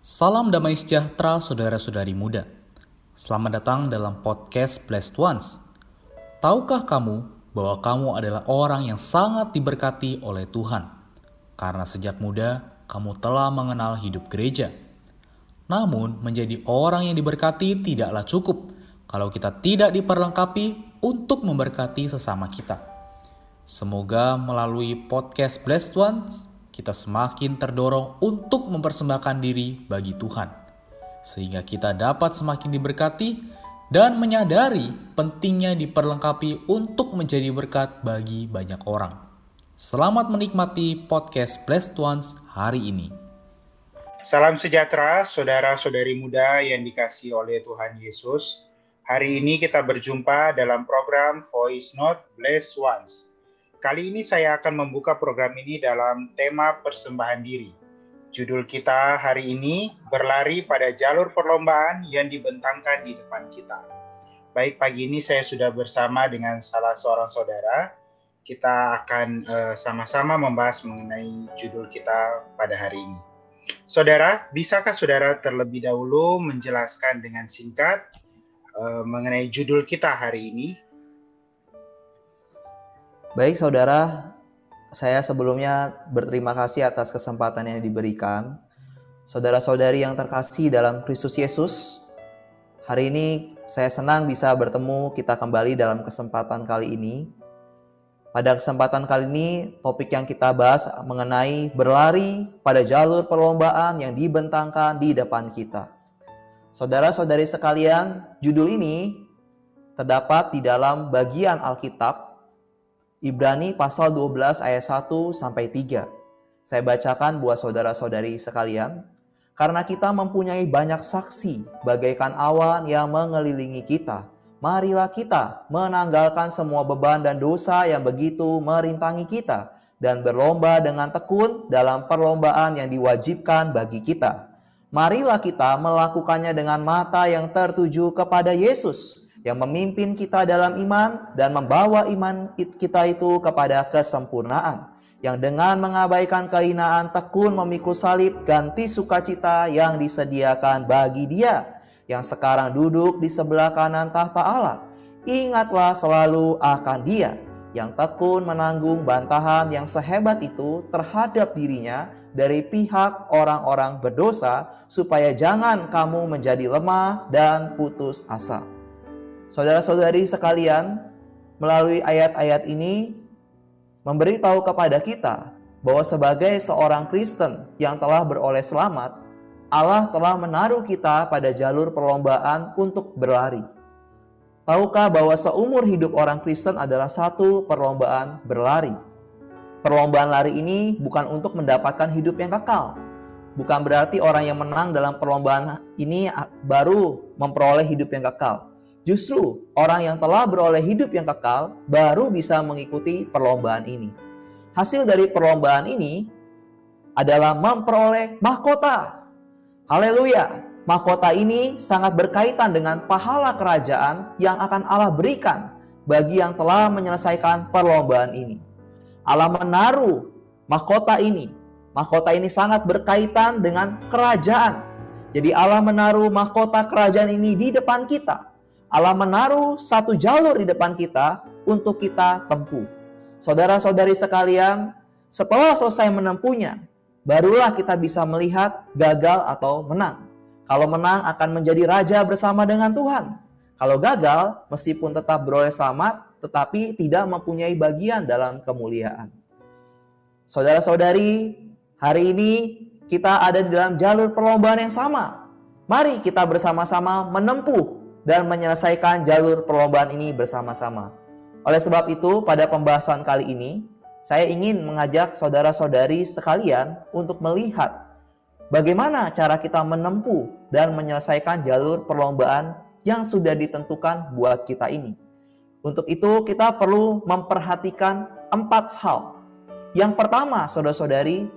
Salam damai sejahtera saudara-saudari muda. Selamat datang dalam podcast Blessed Ones. Tahukah kamu bahwa kamu adalah orang yang sangat diberkati oleh Tuhan? Karena sejak muda kamu telah mengenal hidup gereja. Namun, menjadi orang yang diberkati tidaklah cukup kalau kita tidak diperlengkapi untuk memberkati sesama kita. Semoga melalui podcast Blessed Ones kita semakin terdorong untuk mempersembahkan diri bagi Tuhan, sehingga kita dapat semakin diberkati dan menyadari pentingnya diperlengkapi untuk menjadi berkat bagi banyak orang. Selamat menikmati podcast Blessed Ones hari ini. Salam sejahtera, saudara-saudari muda yang dikasih oleh Tuhan Yesus. Hari ini kita berjumpa dalam program Voice Note Blessed Ones Kali ini saya akan membuka program ini dalam tema persembahan diri. Judul kita hari ini berlari pada jalur perlombaan yang dibentangkan di depan kita. Baik, pagi ini saya sudah bersama dengan salah seorang saudara. Kita akan uh, sama-sama membahas mengenai judul kita pada hari ini. Saudara, bisakah saudara terlebih dahulu menjelaskan dengan singkat uh, mengenai judul kita hari ini? Baik saudara, saya sebelumnya berterima kasih atas kesempatan yang diberikan. Saudara-saudari yang terkasih dalam Kristus Yesus, hari ini saya senang bisa bertemu kita kembali dalam kesempatan kali ini. Pada kesempatan kali ini, topik yang kita bahas mengenai berlari pada jalur perlombaan yang dibentangkan di depan kita. Saudara-saudari sekalian, judul ini terdapat di dalam bagian Alkitab Ibrani pasal 12 ayat 1 sampai 3. Saya bacakan buat saudara-saudari sekalian. Karena kita mempunyai banyak saksi bagaikan awan yang mengelilingi kita. Marilah kita menanggalkan semua beban dan dosa yang begitu merintangi kita dan berlomba dengan tekun dalam perlombaan yang diwajibkan bagi kita. Marilah kita melakukannya dengan mata yang tertuju kepada Yesus yang memimpin kita dalam iman dan membawa iman kita itu kepada kesempurnaan. Yang dengan mengabaikan kehinaan tekun memikul salib ganti sukacita yang disediakan bagi dia yang sekarang duduk di sebelah kanan tahta Allah. Ingatlah selalu akan dia yang tekun menanggung bantahan yang sehebat itu terhadap dirinya dari pihak orang-orang berdosa supaya jangan kamu menjadi lemah dan putus asa. Saudara-saudari sekalian, melalui ayat-ayat ini memberitahu kepada kita bahwa sebagai seorang Kristen yang telah beroleh selamat, Allah telah menaruh kita pada jalur perlombaan untuk berlari. Tahukah bahwa seumur hidup orang Kristen adalah satu perlombaan berlari? Perlombaan lari ini bukan untuk mendapatkan hidup yang kekal. Bukan berarti orang yang menang dalam perlombaan ini baru memperoleh hidup yang kekal Justru orang yang telah beroleh hidup yang kekal baru bisa mengikuti perlombaan ini. Hasil dari perlombaan ini adalah memperoleh mahkota. Haleluya! Mahkota ini sangat berkaitan dengan pahala kerajaan yang akan Allah berikan bagi yang telah menyelesaikan perlombaan ini. Allah menaruh mahkota ini. Mahkota ini sangat berkaitan dengan kerajaan. Jadi Allah menaruh mahkota kerajaan ini di depan kita Allah menaruh satu jalur di depan kita untuk kita tempuh. Saudara-saudari sekalian, setelah selesai menempuhnya, barulah kita bisa melihat gagal atau menang. Kalau menang akan menjadi raja bersama dengan Tuhan. Kalau gagal, meskipun tetap beroleh selamat, tetapi tidak mempunyai bagian dalam kemuliaan. Saudara-saudari, hari ini kita ada di dalam jalur perlombaan yang sama. Mari kita bersama-sama menempuh dan menyelesaikan jalur perlombaan ini bersama-sama. Oleh sebab itu, pada pembahasan kali ini, saya ingin mengajak saudara-saudari sekalian untuk melihat bagaimana cara kita menempuh dan menyelesaikan jalur perlombaan yang sudah ditentukan buat kita ini. Untuk itu, kita perlu memperhatikan empat hal. Yang pertama, saudara-saudari,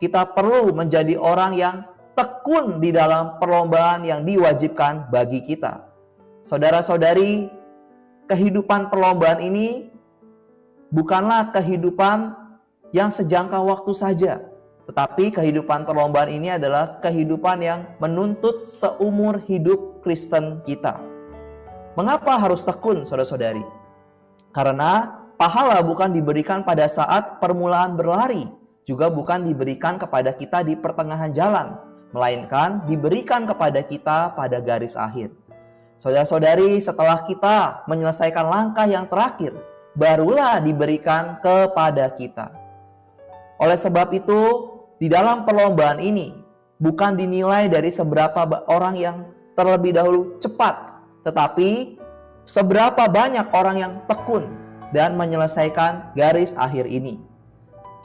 kita perlu menjadi orang yang tekun di dalam perlombaan yang diwajibkan bagi kita. Saudara-saudari, kehidupan perlombaan ini bukanlah kehidupan yang sejangka waktu saja, Tetapi kehidupan perlombaan ini adalah kehidupan yang menuntut seumur hidup Kristen kita. Mengapa harus tekun, saudara-saudari? Karena pahala bukan diberikan pada saat permulaan berlari, juga bukan diberikan kepada kita di pertengahan jalan, melainkan diberikan kepada kita pada garis akhir. Saudara-saudari, setelah kita menyelesaikan langkah yang terakhir, barulah diberikan kepada kita. Oleh sebab itu, di dalam perlombaan ini bukan dinilai dari seberapa orang yang terlebih dahulu cepat, tetapi seberapa banyak orang yang tekun dan menyelesaikan garis akhir ini.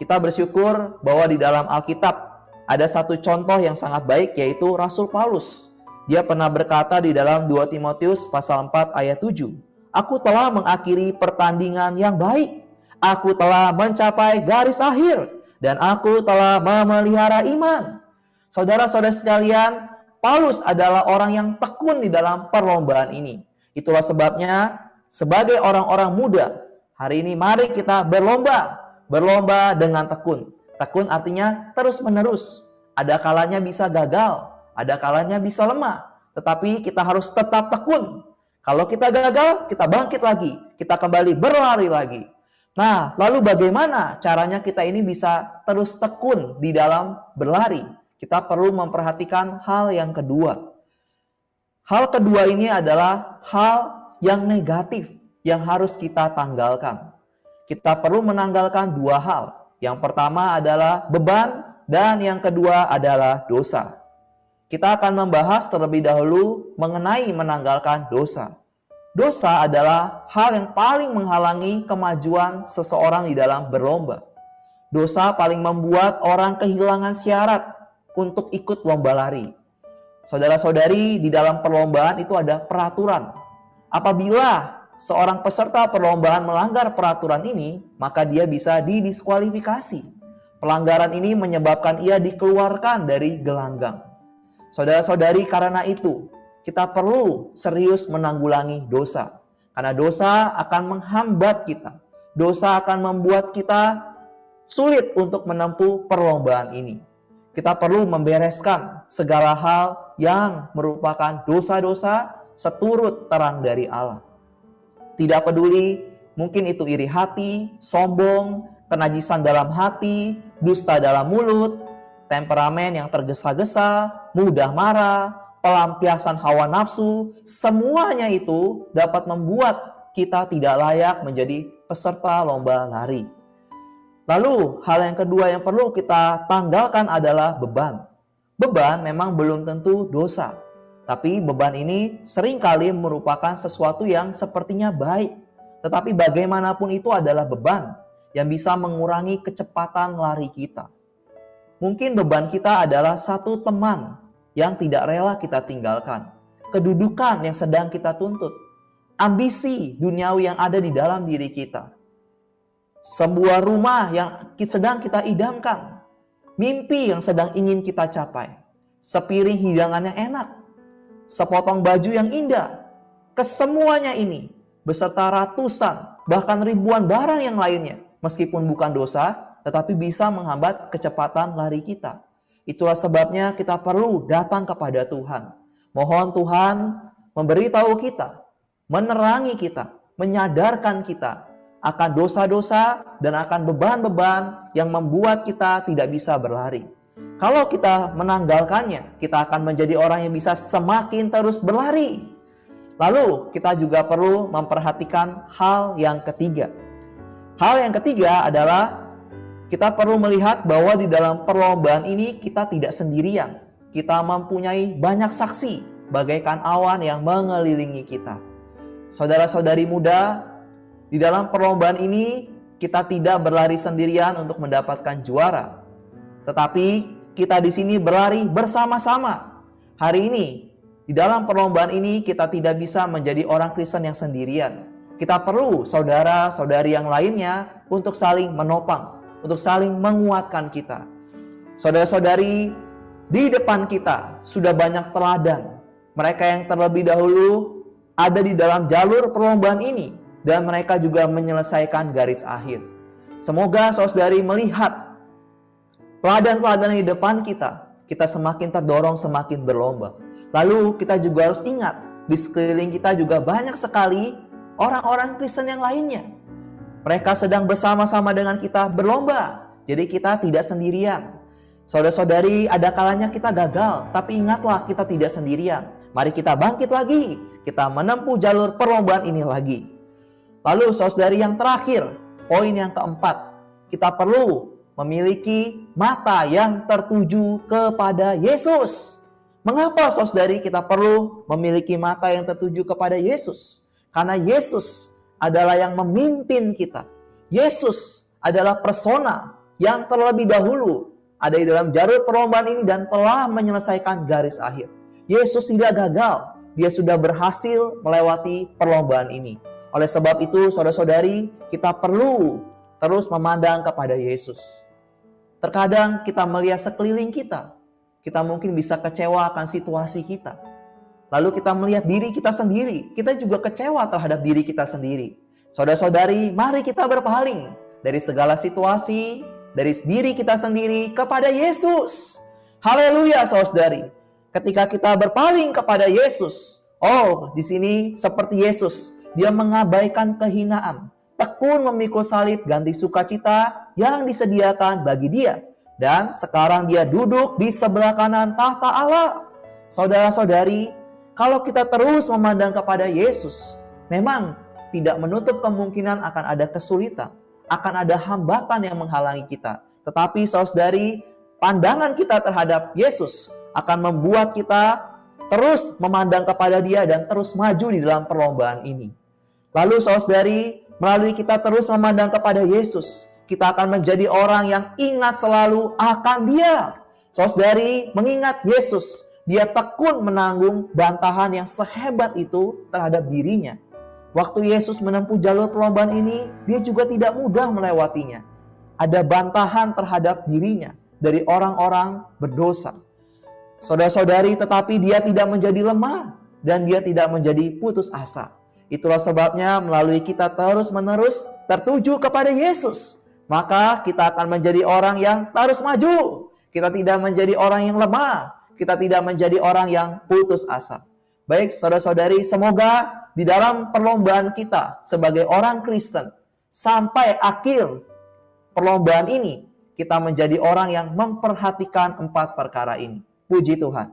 Kita bersyukur bahwa di dalam Alkitab ada satu contoh yang sangat baik yaitu Rasul Paulus. Dia pernah berkata di dalam 2 Timotius pasal 4 ayat 7, Aku telah mengakhiri pertandingan yang baik. Aku telah mencapai garis akhir dan aku telah memelihara iman. Saudara-saudara sekalian, Paulus adalah orang yang tekun di dalam perlombaan ini. Itulah sebabnya sebagai orang-orang muda, hari ini mari kita berlomba, berlomba dengan tekun. Tekun artinya terus-menerus. Ada kalanya bisa gagal, ada kalanya bisa lemah, tetapi kita harus tetap tekun. Kalau kita gagal, kita bangkit lagi, kita kembali berlari lagi. Nah, lalu bagaimana caranya kita ini bisa terus tekun di dalam berlari? Kita perlu memperhatikan hal yang kedua. Hal kedua ini adalah hal yang negatif yang harus kita tanggalkan. Kita perlu menanggalkan dua hal. Yang pertama adalah beban dan yang kedua adalah dosa. Kita akan membahas terlebih dahulu mengenai menanggalkan dosa. Dosa adalah hal yang paling menghalangi kemajuan seseorang di dalam berlomba. Dosa paling membuat orang kehilangan syarat untuk ikut lomba lari. Saudara-saudari, di dalam perlombaan itu ada peraturan. Apabila seorang peserta perlombaan melanggar peraturan ini, maka dia bisa didiskualifikasi. Pelanggaran ini menyebabkan ia dikeluarkan dari gelanggang. Saudara-saudari, karena itu kita perlu serius menanggulangi dosa. Karena dosa akan menghambat kita. Dosa akan membuat kita sulit untuk menempuh perlombaan ini. Kita perlu membereskan segala hal yang merupakan dosa-dosa seturut terang dari Allah. Tidak peduli, mungkin itu iri hati, sombong, kenajisan dalam hati, dusta dalam mulut, temperamen yang tergesa-gesa, mudah marah, pelampiasan hawa nafsu, semuanya itu dapat membuat kita tidak layak menjadi peserta lomba lari. Lalu, hal yang kedua yang perlu kita tanggalkan adalah beban. Beban memang belum tentu dosa, tapi beban ini sering kali merupakan sesuatu yang sepertinya baik. Tetapi bagaimanapun itu adalah beban yang bisa mengurangi kecepatan lari kita. Mungkin beban kita adalah satu teman yang tidak rela kita tinggalkan, kedudukan yang sedang kita tuntut, ambisi duniawi yang ada di dalam diri kita, sebuah rumah yang sedang kita idamkan, mimpi yang sedang ingin kita capai, sepiring hidangan yang enak, sepotong baju yang indah, kesemuanya ini beserta ratusan bahkan ribuan barang yang lainnya, meskipun bukan dosa, tetapi bisa menghambat kecepatan lari kita. Itulah sebabnya kita perlu datang kepada Tuhan. Mohon Tuhan memberitahu kita, menerangi kita, menyadarkan kita akan dosa-dosa dan akan beban-beban yang membuat kita tidak bisa berlari. Kalau kita menanggalkannya, kita akan menjadi orang yang bisa semakin terus berlari. Lalu kita juga perlu memperhatikan hal yang ketiga. Hal yang ketiga adalah kita perlu melihat bahwa di dalam perlombaan ini kita tidak sendirian. Kita mempunyai banyak saksi bagaikan awan yang mengelilingi kita. Saudara-saudari muda, di dalam perlombaan ini kita tidak berlari sendirian untuk mendapatkan juara. Tetapi kita di sini berlari bersama-sama. Hari ini, di dalam perlombaan ini kita tidak bisa menjadi orang Kristen yang sendirian. Kita perlu saudara-saudari yang lainnya untuk saling menopang, untuk saling menguatkan kita. Saudara-saudari, di depan kita sudah banyak teladan. Mereka yang terlebih dahulu ada di dalam jalur perlombaan ini dan mereka juga menyelesaikan garis akhir. Semoga saudari melihat teladan-teladan di depan kita, kita semakin terdorong semakin berlomba. Lalu kita juga harus ingat, di sekeliling kita juga banyak sekali orang-orang Kristen yang lainnya. Mereka sedang bersama-sama dengan kita berlomba. Jadi kita tidak sendirian. Saudara-saudari, ada kalanya kita gagal, tapi ingatlah kita tidak sendirian. Mari kita bangkit lagi, kita menempuh jalur perlombaan ini lagi. Lalu saudari yang terakhir, poin yang keempat, kita perlu memiliki mata yang tertuju kepada Yesus. Mengapa saudari kita perlu memiliki mata yang tertuju kepada Yesus? Karena Yesus adalah yang memimpin kita. Yesus adalah persona yang terlebih dahulu ada di dalam jalur perlombaan ini dan telah menyelesaikan garis akhir. Yesus tidak gagal, dia sudah berhasil melewati perlombaan ini. Oleh sebab itu, saudara-saudari, kita perlu terus memandang kepada Yesus. Terkadang kita melihat sekeliling kita, kita mungkin bisa kecewa akan situasi kita. Lalu kita melihat diri kita sendiri, kita juga kecewa terhadap diri kita sendiri. Saudara-saudari, mari kita berpaling dari segala situasi, dari diri kita sendiri kepada Yesus. Haleluya, saudari. Ketika kita berpaling kepada Yesus, oh, di sini seperti Yesus, dia mengabaikan kehinaan, tekun memikul salib ganti sukacita yang disediakan bagi dia. Dan sekarang dia duduk di sebelah kanan tahta Allah. Saudara-saudari, kalau kita terus memandang kepada Yesus, memang tidak menutup kemungkinan akan ada kesulitan, akan ada hambatan yang menghalangi kita. Tetapi saudari, pandangan kita terhadap Yesus akan membuat kita terus memandang kepada dia dan terus maju di dalam perlombaan ini. Lalu saudari, melalui kita terus memandang kepada Yesus, kita akan menjadi orang yang ingat selalu akan dia. Saudari, mengingat Yesus, dia tekun menanggung bantahan yang sehebat itu terhadap dirinya. Waktu Yesus menempuh jalur perlombaan ini, dia juga tidak mudah melewatinya. Ada bantahan terhadap dirinya dari orang-orang berdosa. Saudara-saudari, tetapi dia tidak menjadi lemah dan dia tidak menjadi putus asa. Itulah sebabnya melalui kita terus-menerus tertuju kepada Yesus, maka kita akan menjadi orang yang terus maju. Kita tidak menjadi orang yang lemah, kita tidak menjadi orang yang putus asa. Baik, saudara-saudari, semoga di dalam perlombaan kita sebagai orang Kristen sampai akhir perlombaan ini kita menjadi orang yang memperhatikan empat perkara ini. Puji Tuhan.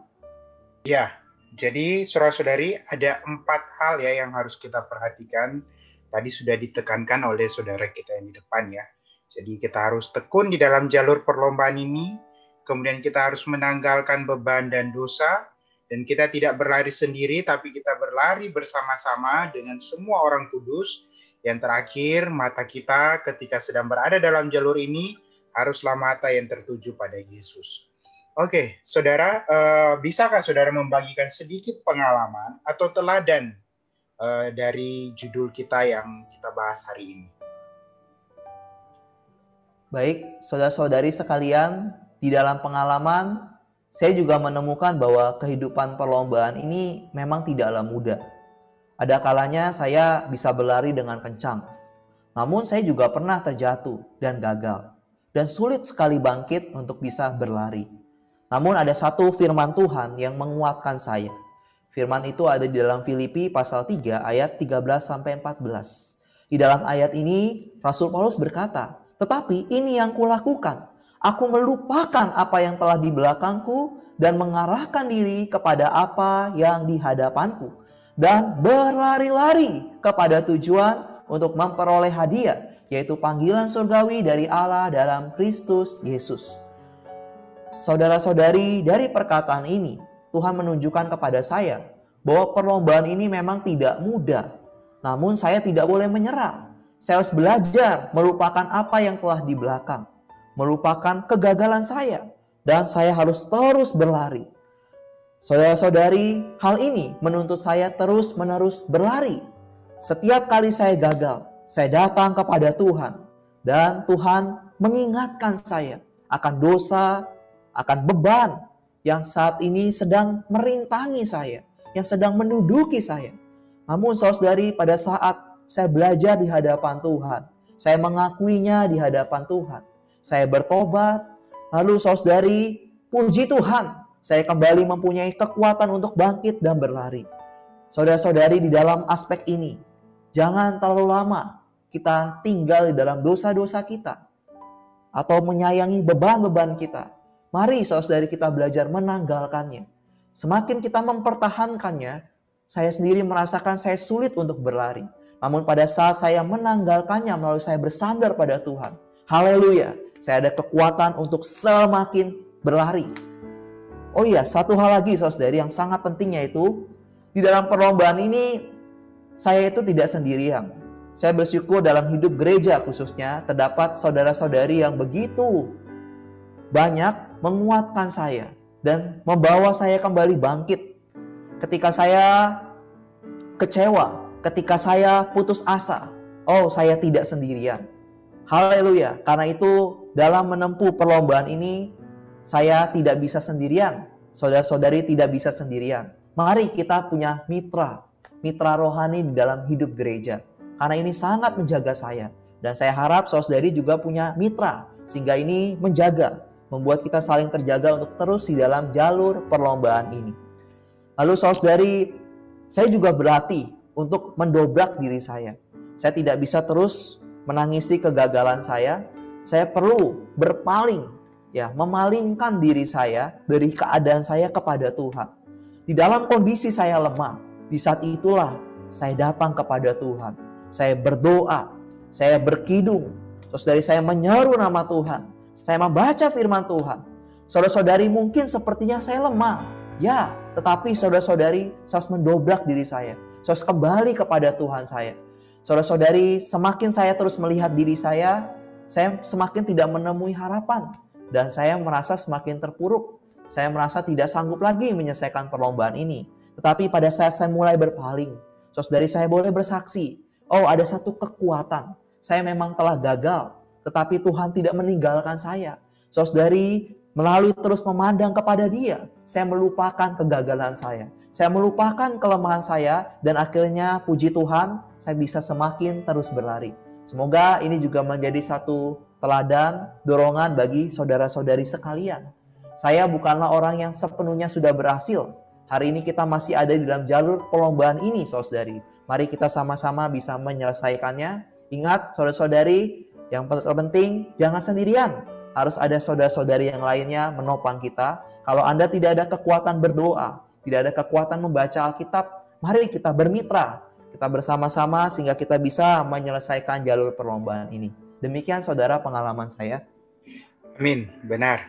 Ya, jadi saudara-saudari ada empat hal ya yang harus kita perhatikan. Tadi sudah ditekankan oleh saudara kita yang di depan ya. Jadi kita harus tekun di dalam jalur perlombaan ini. Kemudian kita harus menanggalkan beban dan dosa dan kita tidak berlari sendiri, tapi kita berlari bersama-sama dengan semua orang kudus. Yang terakhir, mata kita ketika sedang berada dalam jalur ini haruslah mata yang tertuju pada Yesus. Oke, saudara, uh, bisakah saudara membagikan sedikit pengalaman atau teladan uh, dari judul kita yang kita bahas hari ini? Baik, saudara-saudari sekalian, di dalam pengalaman saya juga menemukan bahwa kehidupan perlombaan ini memang tidaklah mudah. Ada kalanya saya bisa berlari dengan kencang, namun saya juga pernah terjatuh dan gagal, dan sulit sekali bangkit untuk bisa berlari. Namun ada satu firman Tuhan yang menguatkan saya. Firman itu ada di dalam Filipi pasal 3 ayat 13 sampai 14. Di dalam ayat ini Rasul Paulus berkata, "Tetapi ini yang kulakukan, Aku melupakan apa yang telah di belakangku dan mengarahkan diri kepada apa yang di hadapanku dan berlari-lari kepada tujuan untuk memperoleh hadiah yaitu panggilan surgawi dari Allah dalam Kristus Yesus. Saudara-saudari, dari perkataan ini Tuhan menunjukkan kepada saya bahwa perlombaan ini memang tidak mudah. Namun saya tidak boleh menyerah. Saya harus belajar melupakan apa yang telah di belakang melupakan kegagalan saya dan saya harus terus berlari. Saudara-saudari, hal ini menuntut saya terus-menerus berlari. Setiap kali saya gagal, saya datang kepada Tuhan dan Tuhan mengingatkan saya akan dosa, akan beban yang saat ini sedang merintangi saya, yang sedang menduduki saya. Namun saudari pada saat saya belajar di hadapan Tuhan, saya mengakuinya di hadapan Tuhan saya bertobat, Lalu saudari, puji Tuhan, saya kembali mempunyai kekuatan untuk bangkit dan berlari. Saudara-saudari di dalam aspek ini, jangan terlalu lama kita tinggal di dalam dosa-dosa kita atau menyayangi beban-beban kita. Mari saudari kita belajar menanggalkannya. Semakin kita mempertahankannya, saya sendiri merasakan saya sulit untuk berlari. Namun pada saat saya menanggalkannya melalui saya bersandar pada Tuhan. Haleluya. Saya ada kekuatan untuk semakin berlari. Oh iya, satu hal lagi saudari yang sangat penting yaitu di dalam perlombaan ini saya itu tidak sendirian. Saya bersyukur dalam hidup gereja khususnya terdapat saudara-saudari yang begitu banyak menguatkan saya dan membawa saya kembali bangkit. Ketika saya kecewa, ketika saya putus asa, oh saya tidak sendirian. Haleluya. Karena itu dalam menempuh perlombaan ini saya tidak bisa sendirian. Saudara-saudari tidak bisa sendirian. Mari kita punya mitra, mitra rohani di dalam hidup gereja. Karena ini sangat menjaga saya. Dan saya harap saudari juga punya mitra sehingga ini menjaga, membuat kita saling terjaga untuk terus di dalam jalur perlombaan ini. Lalu saudari, saya juga berlatih untuk mendobrak diri saya. Saya tidak bisa terus menangisi kegagalan saya. Saya perlu berpaling, ya, memalingkan diri saya dari keadaan saya kepada Tuhan. Di dalam kondisi saya lemah, di saat itulah saya datang kepada Tuhan. Saya berdoa, saya berkidung, terus dari saya menyeru nama Tuhan. Saya membaca firman Tuhan. Saudara-saudari mungkin sepertinya saya lemah. Ya, tetapi saudara-saudari saya harus mendobrak diri saya saya harus kembali kepada Tuhan saya. Saudara-saudari, semakin saya terus melihat diri saya, saya semakin tidak menemui harapan. Dan saya merasa semakin terpuruk. Saya merasa tidak sanggup lagi menyelesaikan perlombaan ini. Tetapi pada saat saya mulai berpaling, saudari saya boleh bersaksi, oh ada satu kekuatan. Saya memang telah gagal, tetapi Tuhan tidak meninggalkan saya. Saudari, melalui terus memandang kepada dia, saya melupakan kegagalan saya. Saya melupakan kelemahan saya dan akhirnya puji Tuhan saya bisa semakin terus berlari. Semoga ini juga menjadi satu teladan, dorongan bagi saudara-saudari sekalian. Saya bukanlah orang yang sepenuhnya sudah berhasil. Hari ini kita masih ada di dalam jalur perlombaan ini, saudari. Mari kita sama-sama bisa menyelesaikannya. Ingat, saudara-saudari, yang terpenting jangan sendirian. Harus ada saudara-saudari yang lainnya menopang kita. Kalau Anda tidak ada kekuatan berdoa, tidak ada kekuatan membaca Alkitab, mari kita bermitra, kita bersama-sama sehingga kita bisa menyelesaikan jalur perlombaan ini. Demikian saudara pengalaman saya. Amin, benar.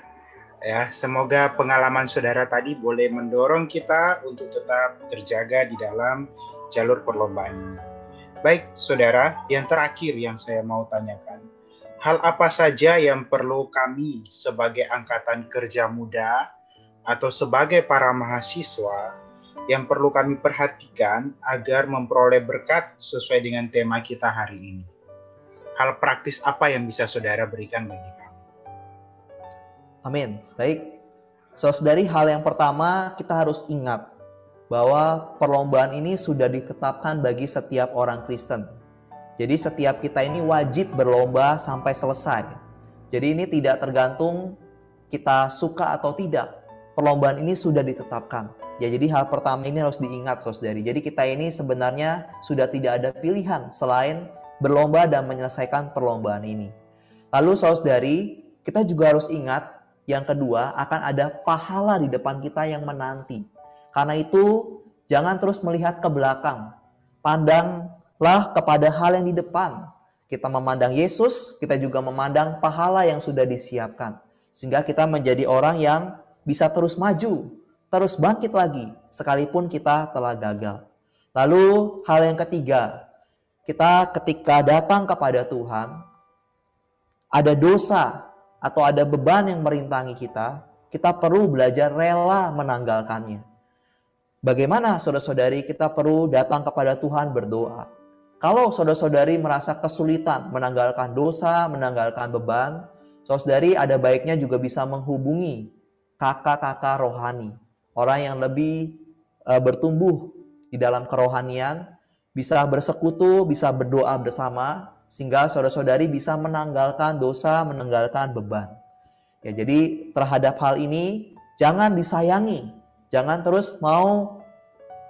Ya, semoga pengalaman saudara tadi boleh mendorong kita untuk tetap terjaga di dalam jalur perlombaan. Baik, saudara, yang terakhir yang saya mau tanyakan, hal apa saja yang perlu kami sebagai angkatan kerja muda atau sebagai para mahasiswa yang perlu kami perhatikan agar memperoleh berkat sesuai dengan tema kita hari ini? Hal praktis apa yang bisa saudara berikan bagi kami? Amin. Baik. Saudari, hal yang pertama kita harus ingat bahwa perlombaan ini sudah ditetapkan bagi setiap orang Kristen. Jadi setiap kita ini wajib berlomba sampai selesai. Jadi ini tidak tergantung kita suka atau tidak, perlombaan ini sudah ditetapkan. Ya, jadi hal pertama ini harus diingat, saudari. Jadi kita ini sebenarnya sudah tidak ada pilihan selain berlomba dan menyelesaikan perlombaan ini. Lalu saudari, kita juga harus ingat yang kedua akan ada pahala di depan kita yang menanti. Karena itu jangan terus melihat ke belakang. Pandanglah kepada hal yang di depan. Kita memandang Yesus, kita juga memandang pahala yang sudah disiapkan. Sehingga kita menjadi orang yang bisa terus maju, terus bangkit lagi, sekalipun kita telah gagal. Lalu, hal yang ketiga, kita ketika datang kepada Tuhan, ada dosa atau ada beban yang merintangi kita, kita perlu belajar rela menanggalkannya. Bagaimana saudara-saudari kita perlu datang kepada Tuhan berdoa. Kalau saudara-saudari merasa kesulitan menanggalkan dosa, menanggalkan beban, saudari ada baiknya juga bisa menghubungi kakak-kakak rohani, orang yang lebih uh, bertumbuh di dalam kerohanian, bisa bersekutu, bisa berdoa bersama, sehingga saudara-saudari bisa menanggalkan dosa, menanggalkan beban. Ya, jadi terhadap hal ini jangan disayangi, jangan terus mau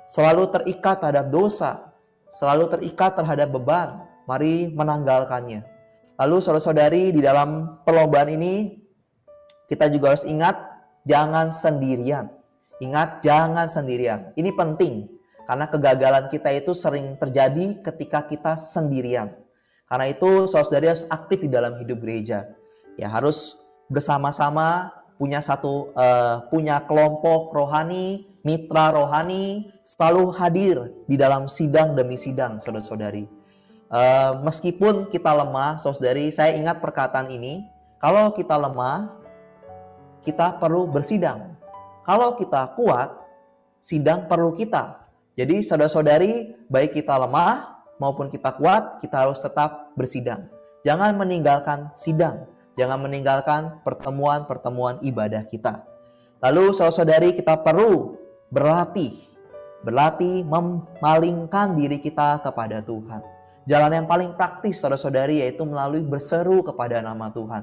selalu terikat terhadap dosa, selalu terikat terhadap beban. Mari menanggalkannya. Lalu saudara-saudari di dalam perlombaan ini kita juga harus ingat jangan sendirian. Ingat jangan sendirian. Ini penting karena kegagalan kita itu sering terjadi ketika kita sendirian. Karena itu saudara-saudari harus aktif di dalam hidup gereja. Ya harus bersama-sama punya satu uh, punya kelompok rohani, mitra rohani, selalu hadir di dalam sidang demi sidang, saudara-saudari. Uh, meskipun kita lemah, saudari, saya ingat perkataan ini, kalau kita lemah, kita perlu bersidang. Kalau kita kuat, sidang perlu kita. Jadi saudara-saudari, baik kita lemah maupun kita kuat, kita harus tetap bersidang. Jangan meninggalkan sidang Jangan meninggalkan pertemuan-pertemuan ibadah kita. Lalu saudara-saudari kita perlu berlatih. Berlatih memalingkan diri kita kepada Tuhan. Jalan yang paling praktis saudara-saudari yaitu melalui berseru kepada nama Tuhan.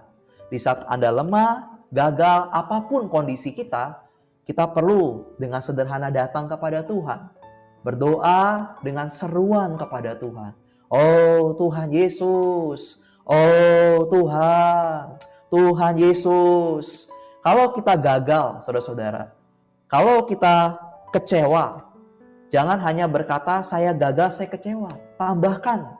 Di saat Anda lemah, gagal, apa pun kondisi kita, kita perlu dengan sederhana datang kepada Tuhan. Berdoa dengan seruan kepada Tuhan. Oh Tuhan Yesus, Oh Tuhan, Tuhan Yesus. Kalau kita gagal, saudara-saudara, kalau kita kecewa, jangan hanya berkata saya gagal, saya kecewa. Tambahkan,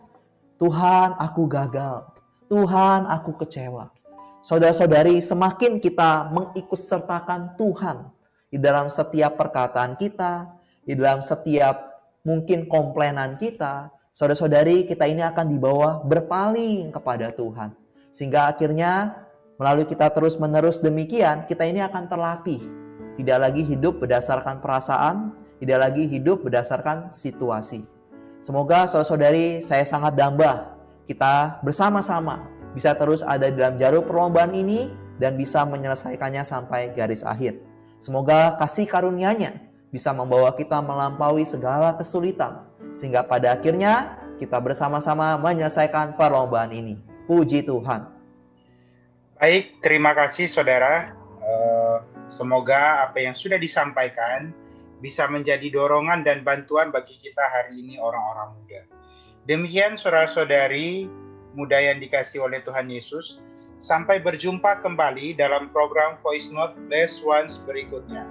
Tuhan aku gagal, Tuhan aku kecewa. Saudara-saudari, semakin kita mengikut sertakan Tuhan di dalam setiap perkataan kita, di dalam setiap mungkin komplainan kita, saudara-saudari kita ini akan dibawa berpaling kepada Tuhan. Sehingga akhirnya melalui kita terus-menerus demikian, kita ini akan terlatih. Tidak lagi hidup berdasarkan perasaan, tidak lagi hidup berdasarkan situasi. Semoga saudara-saudari saya sangat dambah kita bersama-sama bisa terus ada dalam jarum perlombaan ini dan bisa menyelesaikannya sampai garis akhir. Semoga kasih karunia-Nya bisa membawa kita melampaui segala kesulitan sehingga pada akhirnya kita bersama-sama menyelesaikan perlombaan ini. Puji Tuhan. Baik, terima kasih saudara. Eh, semoga apa yang sudah disampaikan bisa menjadi dorongan dan bantuan bagi kita hari ini orang-orang muda. Demikian saudara-saudari muda yang dikasih oleh Tuhan Yesus. Sampai berjumpa kembali dalam program Voice Note Bless Ones berikutnya.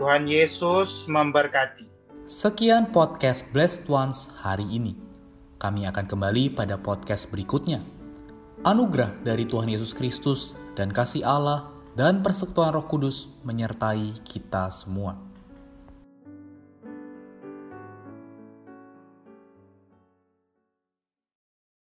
Tuhan Yesus memberkati. Sekian podcast Blessed Ones hari ini. Kami akan kembali pada podcast berikutnya. Anugerah dari Tuhan Yesus Kristus dan kasih Allah dan persekutuan Roh Kudus menyertai kita semua.